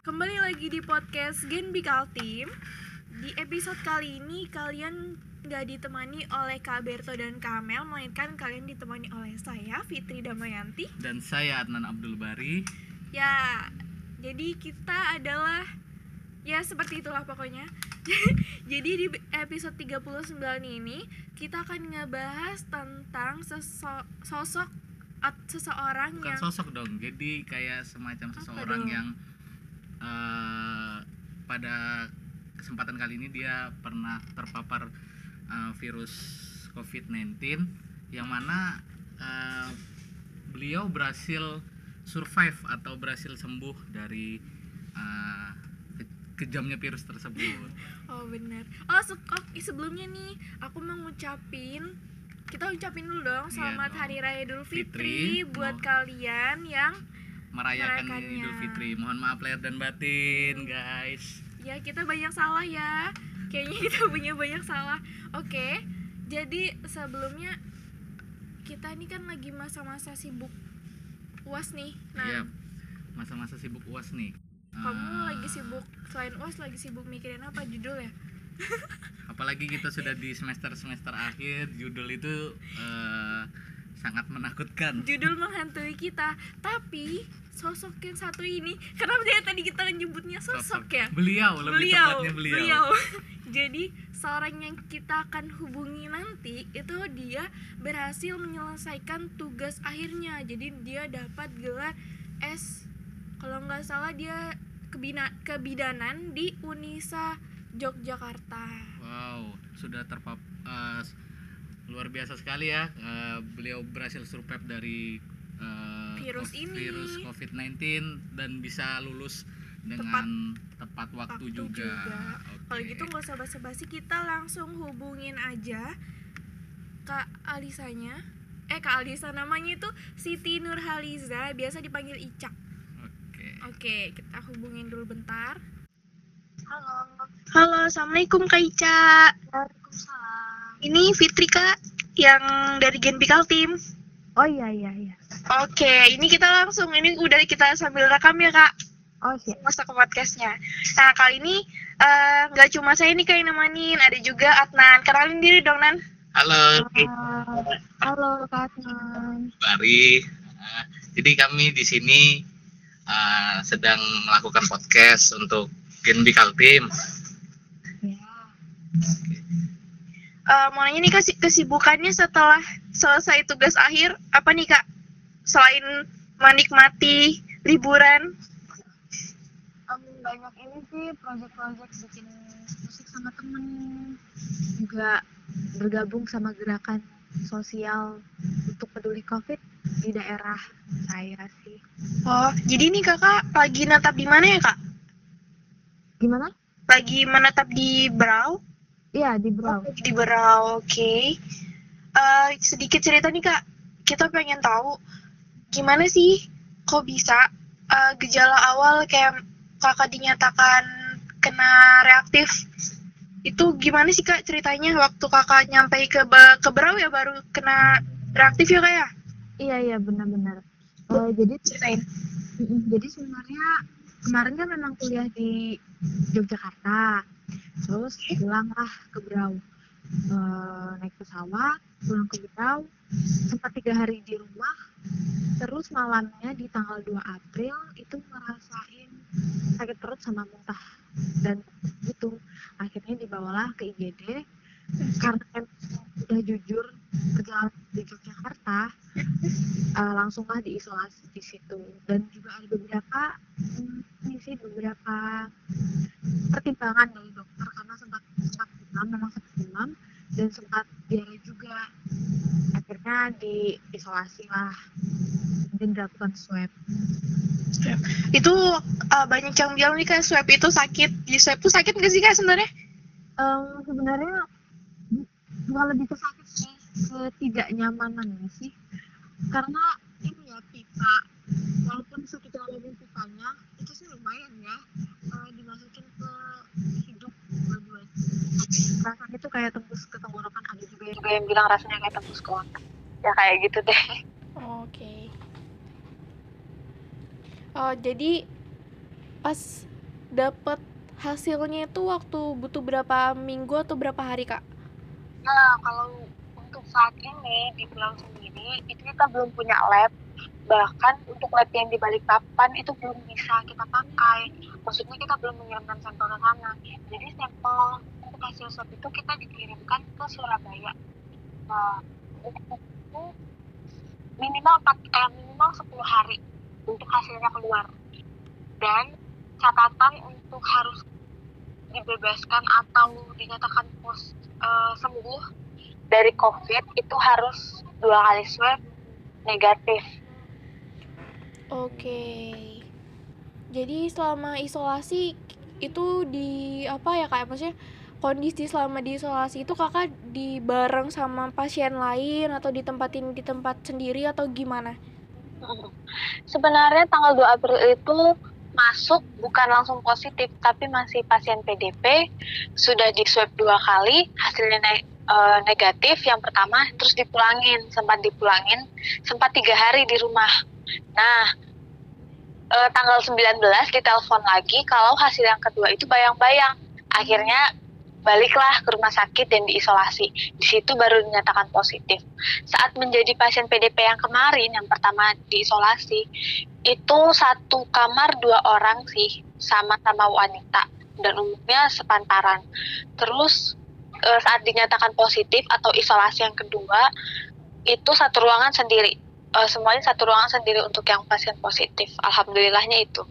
Kembali lagi di podcast Gen Bikal Team. Di episode kali ini kalian nggak ditemani oleh Kak Berto dan Kak Amel, melainkan kalian ditemani oleh saya Fitri Damayanti. dan saya Adnan Abdul Bari. Ya, jadi kita adalah ya seperti itulah pokoknya. jadi di episode 39 ini kita akan ngebahas tentang sosok at- seseorang Bukan yang sosok dong, jadi kayak semacam seseorang yang eh, pada kesempatan kali ini dia pernah terpapar eh, virus COVID-19 yang mana eh, beliau berhasil survive atau berhasil sembuh dari ke- kejamnya virus tersebut. Oh benar. Oh, se- oh, sebelumnya nih aku mau ngucapin kita ucapin dulu dong Iya selamat dong. Hari Raya Idul Fitri, Fitri, buat mau- kalian yang Merayakan. Idul Fitri. Mohon maaf lahir dan batin, guys. ya kita banyak salah ya. Kayaknya kita punya banyak salah. Oke. Jadi sebelumnya kita ini kan lagi masa-masa sibuk UAS nih. Nah, Iya. Masa-masa sibuk UAS nih. kamu Eh, lagi sibuk selain UAS lagi sibuk mikirin apa judul ya? apalagi kita sudah di semester semester akhir judul itu eh, sangat menakutkan Judul menghantui kita. Tapi sosok yang satu ini kenapa dia tadi kita nyebutnya sosok, ya? beliau lebih beliau, tepatnya beliau, Jadi seorang yang kita akan hubungi nanti itu dia berhasil menyelesaikan tugas akhirnya. Jadi dia dapat gelar S kalau nggak salah dia kebina, kebidanan di Unisa Yogyakarta. wow sudah terpap eh, luar biasa sekali ya Eh, beliau berhasil survive dari eh, Virus ini. virus COVID-19 dan bisa lulus dengan tepat, waktu, waktu juga, juga. Oke. Kalau gitu nggak usah basa-basi kita langsung hubungin aja Kak Alisanya. Eh Kak Alisa namanya itu Siti Nurhaliza, biasa dipanggil Ica. oke Oke, kita hubungin dulu bentar. Halo, Halo, assalamualaikum Kak Ica. Waalaikumsalam. Ini Fitri Kak, yang dari Gen Bikal Team. Oh iya iya iya. Oke, ini kita langsung, ini udah kita sambil rekam ya Kak, Oh siap. masuk ke podcastnya. Nah kali ini eh, nggak cuma saya nih kayak nemanin, ada juga Adnan. Kenalin diri dong Nan. halo Uh, halo Kak Adnan. Bari. Nah, jadi kami di sini uh, sedang melakukan podcast untuk Gen Bikal Team. Ya. Eh, mau nanya nih kasih kesibukannya setelah selesai tugas akhir apa nih kak? Selain menikmati liburan? Em, banyak ini sih project-project bikin musik sama temen. Juga bergabung sama gerakan sosial untuk peduli covid di daerah saya sih. oh jadi nih kakak lagi menetap di mana ya kak? Gimana? lagi menetap di Berau Iya di Brau. lagi di Berau oke. Eh, sedikit cerita nih kak. Kita pengen tahu gimana sih kok bisa eh, gejala awal kayak kakak dinyatakan kena reaktif? Itu gimana sih kak ceritanya waktu kakak nyampe ke ke Berau ya baru kena reaktif ya kak ya? Iya iya benar-benar. Eh, jadi ceritain. Jadi sebenarnya kemarin kan memang kuliah di Yogyakarta, terus pulanglah ke Berau, Eh, naik pesawat, pulang ke Berau, sempat tiga hari di rumah, terus malamnya di tanggal 2 April itu ngerasain sakit perut sama muntah. Dan itu akhirnya dibawalah ke IGD karena udah jujur perjalanan di Yogyakarta uh, langsunglah diisolasi di situ. Dan juga ada beberapa ini sih beberapa pertimbangan dari dokter. Karena sempat sempat demam memang sempat demam. Dan sempat diare juga. Akhirnya diisolasi lah. Dan dilakukan swab. Itu eh, banyak yang bilang nih kak swab itu sakit. Di swab itu sakit nggak sih kak sebenarnya? Em, sebenarnya bu- bukan lebih ke sakit sih ketidaknyamanannya sih karena ini ya pipa walaupun sekitar lebih pipanya itu sih lumayan ya uh, dimasukin ke hidup berdua rasanya tuh kayak tembus ke tenggorokan ada juga yang, juga yang bilang rasanya kayak tembus ke otak ya kayak gitu deh oke okay. oh jadi pas dapet hasilnya itu waktu butuh berapa minggu atau berapa hari kak? Nah kalau untuk saat ini di bulan ini itu kita belum punya lab. Bahkan untuk lab yang di balik papan itu belum bisa kita pakai. Maksudnya kita belum mengirimkan sampel ke sana. Jadi sampel untuk hasil swab itu kita dikirimkan ke Surabaya. Nah minimal 4, eh, minimal 10 hari untuk hasilnya keluar. Dan catatan untuk harus dibebaskan atau dinyatakan pos, eh, sembuh dari COVID itu harus dua kali swab negatif. Oke. Jadi selama isolasi itu di apa ya kak? Maksudnya kondisi selama di isolasi itu kakak di bareng sama pasien lain atau ditempatin di tempat sendiri atau gimana? Sebenarnya tanggal 2 April itu masuk bukan langsung positif tapi masih pasien PDP sudah di swab dua kali hasilnya eh, negatif yang pertama terus dipulangin sempat dipulangin sempat tiga hari di rumah. Nah eh, tanggal 19 ditelepon lagi kalau hasil yang kedua itu bayang-bayang. Akhirnya baliklah ke rumah sakit dan diisolasi. Di situ baru dinyatakan positif. Saat menjadi pasien PDP yang kemarin yang pertama diisolasi itu satu kamar dua orang sih sama-sama wanita. Dan umumnya sepantaran. Terus eh, saat dinyatakan positif atau isolasi yang kedua itu satu ruangan sendiri Eh, semuanya satu ruangan sendiri untuk yang pasien positif alhamdulillahnya itu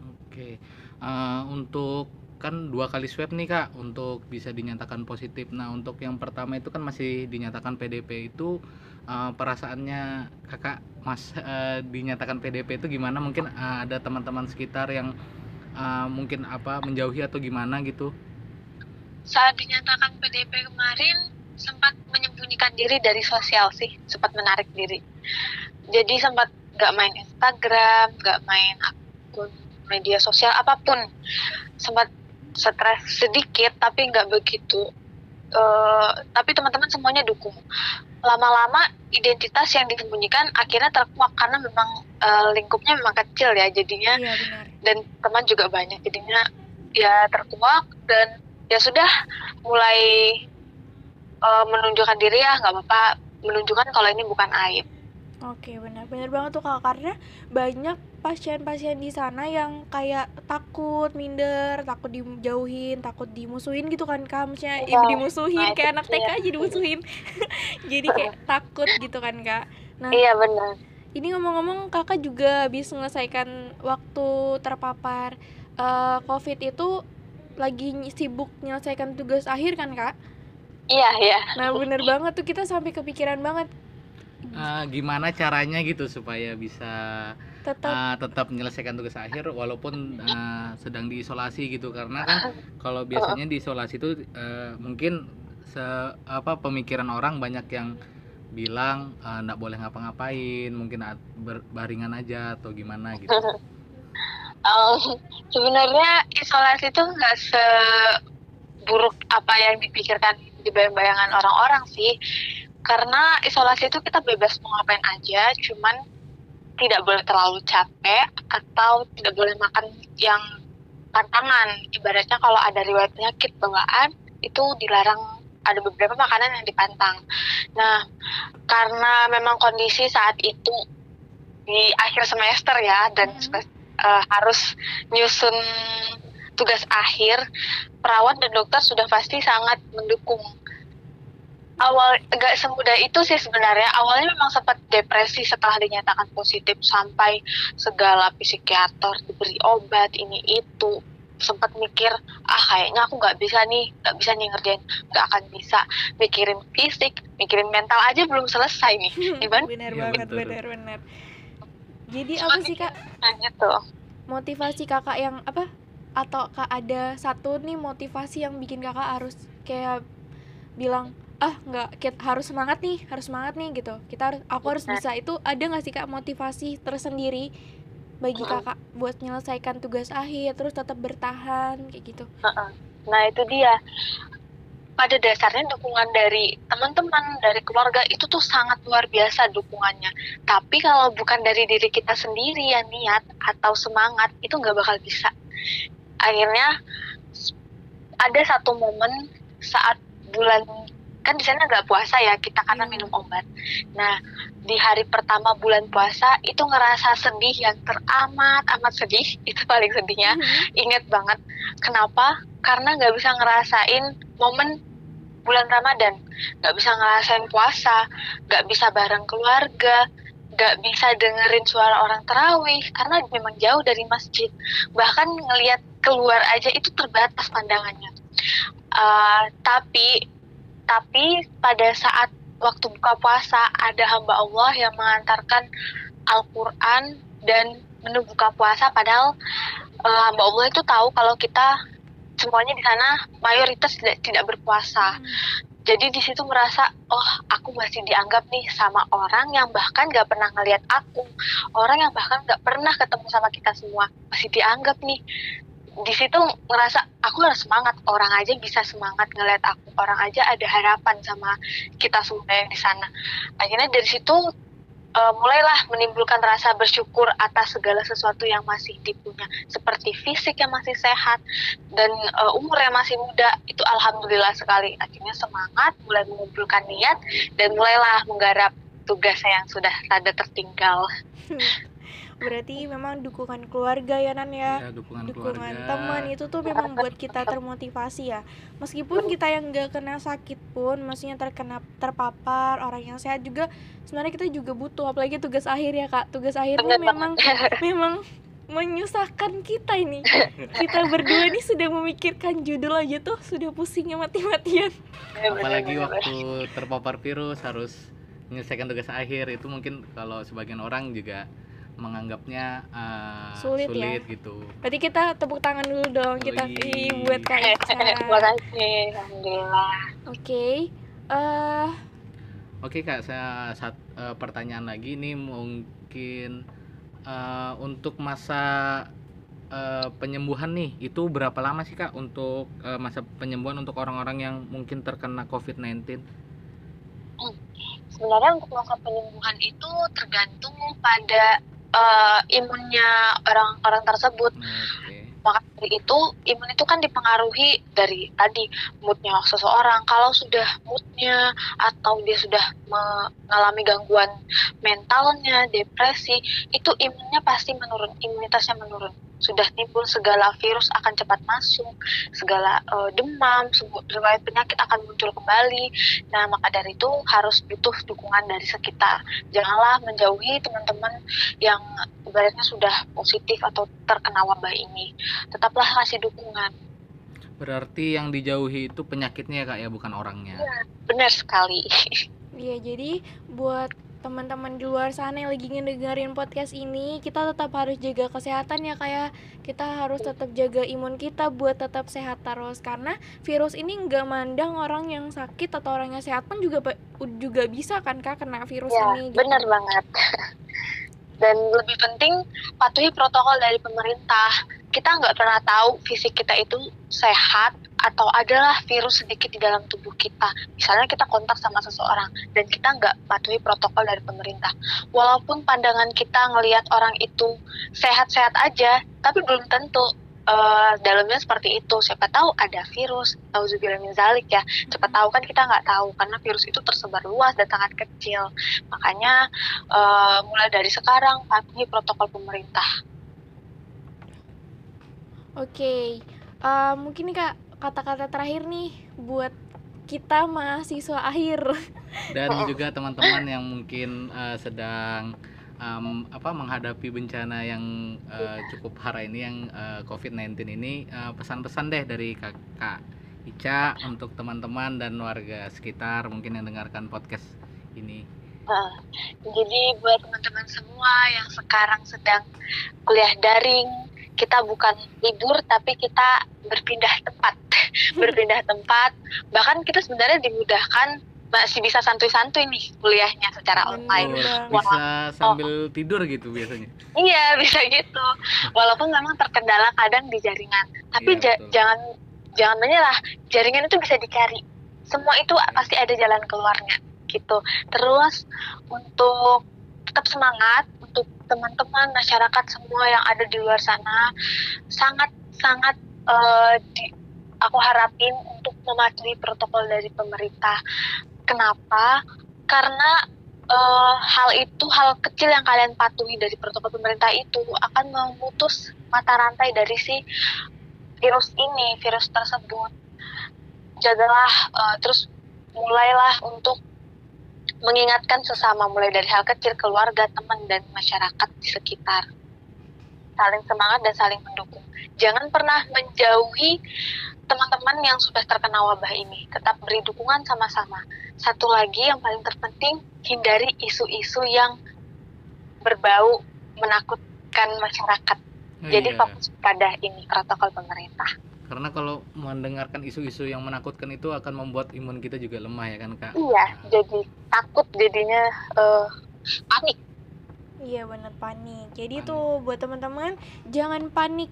Oke, Eh, untuk kan dua kali swab nih kak untuk bisa dinyatakan positif. Nah untuk yang pertama itu kan masih dinyatakan PDP itu eh, perasaannya kakak mas eh, dinyatakan PDP itu gimana? Mungkin eh, ada teman-teman sekitar yang eh, mungkin apa menjauhi atau gimana gitu? Saat dinyatakan PDP kemarin sempat menyembunyikan diri dari sosial sih sempat menarik diri. Jadi sempat nggak main Instagram nggak main akun media sosial apa pun. Sempat stres sedikit tapi nggak begitu Eh, tapi teman-teman semuanya dukung. Lama-lama identitas yang disembunyikan akhirnya terkuak karena memang eh, lingkupnya memang kecil ya jadinya. Iya benar. dan teman juga banyak jadinya ya terkuak dan ya sudah mulai eh, menunjukkan diri ya nggak apa-apa. Menunjukkan kalau ini bukan aib. Oke benar. Benar banget tuh kak karena banyak pasien-pasien di sana yang kayak takut minder, takut dijauhin, takut dimusuhin gitu kan kak, maksudnya Iya, ibu dimusuhin nah, kayak anak TK dia. aja dimusuhin, jadi kayak takut gitu kan kak. Nah iya benar. ini ngomong-ngomong kakak juga habis menyelesaikan waktu terpapar eh, COVID itu lagi sibuk menyelesaikan tugas akhir kan kak? iya iya. Nah bener banget tuh kita sampai kepikiran banget. Eh, gimana caranya gitu supaya bisa tetap. eh, tetap menyelesaikan tugas akhir walaupun eh, sedang diisolasi gitu. Karena kan kalau biasanya diisolasi itu eh, mungkin se apa pemikiran orang banyak yang bilang nggak boleh ngapa-ngapain mungkin berbaringan aja atau gimana gitu Em, sebenarnya isolasi itu nggak seburuk apa yang dipikirkan di bayang-bayangan orang-orang sih. Karena isolasi itu kita bebas mau ngapain aja cuman tidak boleh terlalu capek atau tidak boleh makan yang pantangan ibaratnya kalau ada riwayat penyakit bawaan itu dilarang. Ada beberapa makanan yang dipantang. Nah karena memang kondisi saat itu di akhir semester ya dan semester eh, harus nyusun tugas akhir, perawat dan dokter sudah pasti sangat mendukung. Awal nggak semudah itu sih sebenarnya. Awalnya memang sempat depresi setelah dinyatakan positif sampai segala psikiater diberi obat ini itu. Sempat mikir ah kayaknya aku nggak bisa nih nggak bisa nih ngerjain nggak akan bisa. Mikirin fisik mikirin mental aja belum selesai nih. Gimana? Bener Iya, banget bener bener jadi apa sih kak? Nah, gitu motivasi kakak yang apa? Atau kak ada satu nih motivasi yang bikin kakak harus kayak bilang ah nggak kita harus semangat nih harus semangat nih gitu. Kita harus aku harus Benar. bisa. Itu ada nggak sih kak motivasi tersendiri bagi kakak buat menyelesaikan tugas akhir terus tetap bertahan kayak gitu? Nah itu dia. Pada dasarnya dukungan dari teman-teman, dari keluarga itu tuh sangat luar biasa dukungannya. Tapi kalau bukan dari diri kita sendiri yang niat atau semangat, itu nggak bakal bisa. akhirnya ada satu momen saat bulan kan di sana nggak puasa ya kita karena Iya. minum obat. Nah di hari pertama bulan puasa itu ngerasa sedih yang teramat amat sedih itu paling sedihnya Mhm. inget banget kenapa karena nggak bisa ngerasain momen bulan Ramadan. Nggak bisa ngerasain puasa nggak bisa bareng keluarga nggak bisa dengerin suara orang terawih karena memang jauh dari masjid. Bahkan ngelihat keluar aja itu terbatas pandangannya. Uh, tapi tapi pada saat waktu buka puasa ada hamba Allah yang mengantarkan Al-Quran dan menu buka puasa. Padahal uh, hamba Allah itu tahu kalau kita semuanya di sana mayoritas tidak, tidak berpuasa. Jadi di situ merasa oh aku masih dianggap nih sama orang yang bahkan gak pernah ngelihat aku. Orang yang bahkan gak pernah ketemu sama kita semua. Masih dianggap nih. Di situ ngerasa aku harus semangat. Orang aja bisa semangat ngeliat aku. Orang aja ada harapan sama kita semua yang di sana. Akhirnya dari situ uh, mulailah menimbulkan rasa bersyukur atas segala sesuatu yang masih dipunya. Seperti fisik yang masih sehat dan uh, umur yang masih muda. Itu alhamdulillah sekali. Akhirnya semangat mulai mengumpulkan niat dan mulailah menggarap tugas yang sudah rada tertinggal Berarti memang dukungan keluarga ya Nan ya. Ya, dukungan, dukungan teman itu tuh memang buat kita termotivasi ya. Meskipun kita yang nggak kena sakit pun maksudnya terkena terpapar orang yang sehat juga sebenarnya kita juga butuh. Apalagi tugas akhir ya kak. Tugas akhir ini memang memang menyusahkan kita ini. Kita berdua ini sudah memikirkan judul aja tuh sudah pusingnya mati-matian. Apalagi waktu terpapar virus harus menyelesaikan tugas akhir itu mungkin kalau sebagian orang juga menganggapnya uh, Sulit ya. gitu berarti kita tepuk tangan dulu dong kita Wih. ih, buat kak Ica Terima kasih, alhamdulillah. oke eh Oke kak, saya sat, eh, pertanyaan lagi nih mungkin eh, untuk masa eh, penyembuhan nih itu berapa lama sih kak untuk eh, masa penyembuhan untuk orang-orang yang mungkin terkena COVID-19? Sebenarnya untuk masa penyembuhan itu tergantung pada eh, imunnya orang-orang tersebut. Oke. Maka dari itu imun itu kan dipengaruhi dari tadi moodnya seseorang. Kalau sudah moodnya atau dia sudah mengalami gangguan mentalnya, depresi, itu imunnya pasti menurun, imunitasnya menurun. Sudah timbul segala virus akan cepat masuk, segala eh, demam, segala penyakit akan muncul kembali. Nah, maka dari itu harus butuh dukungan dari sekitar. Janganlah menjauhi teman-teman yang ibaratnya sudah positif atau terkena wabah ini. Tetaplah kasih dukungan. Berarti yang dijauhi itu penyakitnya ya kak ya bukan orangnya. Benar sekali. Iya, jadi buat teman-teman di luar sana yang lagi ngedengerin podcast ini, kita tetap harus jaga kesehatan ya kayak kita harus tetap jaga imun kita buat tetap sehat terus karena virus ini nggak mandang orang yang sakit atau orang yang sehat pun juga juga bisa kan kak kena virus Ya, ini. gitu. benar banget. Dan lebih penting patuhi protokol dari pemerintah. Kita nggak pernah tahu fisik kita itu sehat atau adalah virus sedikit di dalam tubuh kita. Misalnya kita kontak sama seseorang dan kita nggak patuhi protokol dari pemerintah. Walaupun pandangan kita ngelihat orang itu sehat-sehat aja, tapi belum tentu eh, dalamnya seperti itu. Siapa tahu ada virus, auzubillah min zalik ya. Siapa tahu kan kita nggak tahu karena virus itu tersebar luas dan sangat kecil. Makanya eh, mulai dari sekarang patuhi protokol pemerintah. Oke, eh, mungkin kak kata-kata terakhir nih buat kita mahasiswa akhir. Dan juga teman-teman yang mungkin eh, sedang em, apa menghadapi bencana yang eh, cukup parah ini yang eh, COVID-19 ini pesan-pesan deh dari kakak Ica untuk teman-teman dan warga sekitar mungkin yang dengarkan podcast ini. Jadi buat teman-teman semua yang sekarang sedang kuliah daring, kita bukan libur tapi kita berpindah tempat. berpindah tempat. Bahkan kita sebenarnya dimudahkan masih bisa santuy-santuy nih kuliahnya secara online. Bener Oh, bisa sambil tidur gitu biasanya. Iya, bisa gitu. Walaupun memang terkendala kadang di jaringan, tapi Iya, ja- betul. jangan jangan menyerah. Jaringan itu bisa dicari. Semua itu pasti ada jalan keluarnya gitu. Terus untuk tetap semangat untuk teman-teman masyarakat semua yang ada di luar sana sangat sangat eh, di aku harapin untuk mematuhi protokol dari pemerintah. Kenapa? Karena eh, hal itu hal kecil yang kalian patuhi dari protokol pemerintah itu akan memutus mata rantai dari si virus ini, virus tersebut. Jagalah eh, terus mulailah untuk mengingatkan sesama mulai dari hal kecil keluarga, teman dan masyarakat di sekitar. Saling semangat dan saling mendukung. Jangan pernah menjauhi teman-teman yang sudah terkena wabah ini. Tetap beri dukungan sama-sama. Satu lagi yang paling terpenting, hindari isu-isu yang berbau menakutkan masyarakat. Jadi Iya. fokus pada ini protokol pemerintah. Karena kalau mendengarkan isu-isu yang menakutkan itu akan membuat imun kita juga lemah ya kan kak Iya, jadi takut jadinya eh, panik. Iya bener panik. Panik. Jadi tuh buat teman-teman jangan panik.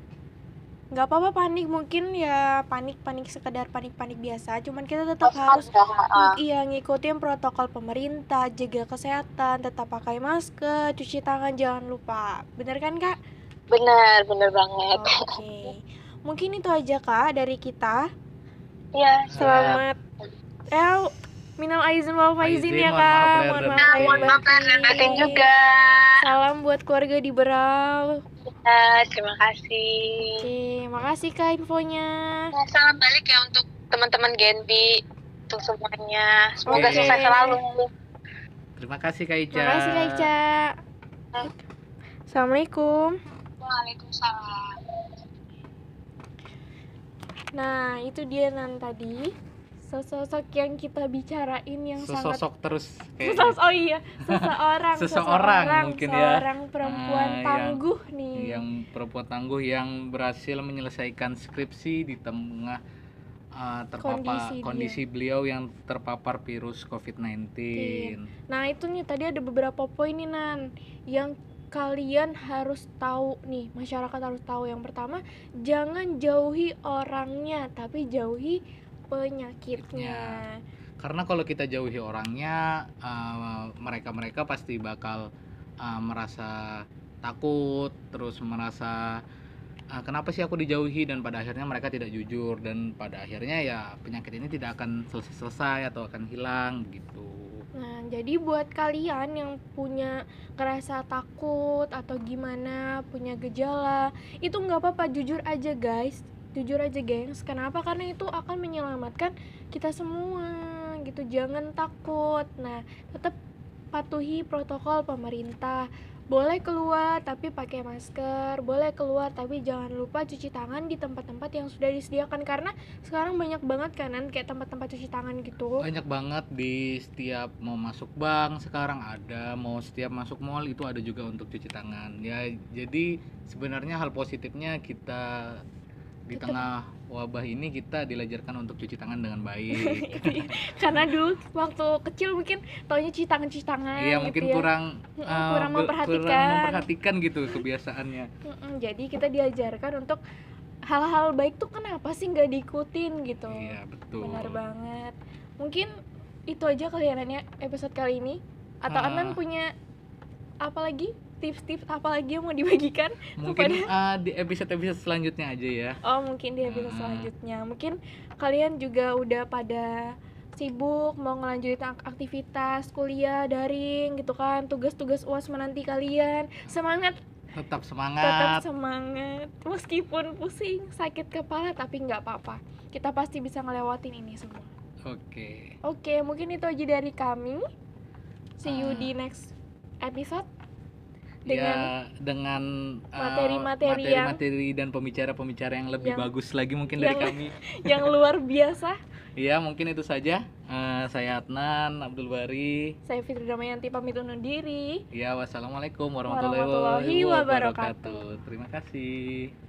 Nggak apa-apa panik mungkin ya panik-panik sekedar panik-panik biasa. Cuman kita tetap harus Waspada, iya ngikutin protokol pemerintah, jaga kesehatan, tetap pakai masker, cuci tangan jangan lupa. Bener kan kak? benar, benar banget. Oke. Mungkin itu aja kak dari kita. Iya, Selamat. Eh, minal aizin wal faizin ya mohon maaf kak. lahir Mohon maaf batin. lahir mohon maaf lahir batin juga. Salam buat keluarga di Berau. Ya, terima kasih. Oke, makasih kak infonya. Nah, salam balik ya untuk teman-teman Genbi untuk semuanya. Semoga Oke. sukses selalu. terima kasih kak Ica Makasih Kak Ica. Assalamualaikum. Waalaikumsalam. Nah, itu dia nan tadi sosok yang kita bicarain yang sangat sesosok terus. Sesosok, oh iya, seseorang, Seseorang mungkin ya. seorang perempuan Ah, yang- tangguh nih. yang perempuan tangguh yang berhasil menyelesaikan skripsi di tengah uh, terpapar Kondisi dia. kondisi beliau yang terpapar virus COVID-19. Nah, itu nih tadi ada beberapa poin nih Nan yang kalian harus tahu nih, masyarakat harus tahu. Yang pertama, jangan jauhi orangnya, tapi jauhi penyakitnya. Karena kalau kita jauhi orangnya, uh, mereka-mereka pasti bakal uh, merasa takut, terus merasa "Ah, kenapa sih aku dijauhi dan pada akhirnya mereka tidak jujur dan pada akhirnya ya penyakit ini tidak akan selesai-selesai atau akan hilang gitu. Nah, jadi buat kalian yang punya ngerasa takut atau gimana, punya gejala, itu nggak apa-apa, jujur aja guys, jujur aja gengs. Kenapa? Karena itu akan menyelamatkan kita semua, gitu. Jangan takut. Nah, tetap patuhi protokol pemerintah. Boleh keluar tapi pakai masker, boleh keluar tapi jangan lupa cuci tangan di tempat-tempat yang sudah disediakan. Karena sekarang banyak banget kanan kayak tempat-tempat cuci tangan gitu. banyak banget di setiap mau masuk bank sekarang ada mau setiap masuk mall itu ada juga untuk cuci tangan. Ya jadi sebenarnya hal positifnya kita di Tetap- tengah wabah ini kita dilajarkan untuk cuci tangan dengan baik. Karena dulu waktu kecil mungkin taunya cuci tangan cuci tangan iya gitu mungkin ya. kurang eh, kurang memperhatikan. memperhatikan gitu kebiasaannya. Jadi kita diajarkan untuk hal-hal baik tuh kenapa sih nggak diikutin gitu? Iya betul. Benar banget. Mungkin itu aja kaliannya episode kali ini. Atau Ah. Anan punya apa lagi tips-tips apa lagi yang mau dibagikan mungkin eh, di episode-episode selanjutnya aja ya. Oh mungkin di episode Mm-mm. selanjutnya. Mungkin kalian juga udah pada sibuk mau ngelanjutin ak- aktivitas kuliah daring gitu kan. Tugas-tugas uas menanti kalian. Semangat. Tetap tetap semangat semangat. Meskipun pusing sakit kepala tapi nggak apa-apa. Kita pasti bisa ngelewatin ini semua. Oke. Oke mungkin itu aja dari kami. See you Ah. di next episode ya dengan dengan uh, materi-materi yang- materi-materi dan pembicara-pembicara yang lebih yang- bagus lagi mungkin dari yang- kami. yang luar biasa Ya mungkin itu saja. Uh, saya Adnan Abdul Bari. saya Fitri Damayanti pamit undur diri Ya wassalamualaikum warahmatullahi, Warahmatullahi wabarakatuh. wabarakatuh. Terima kasih.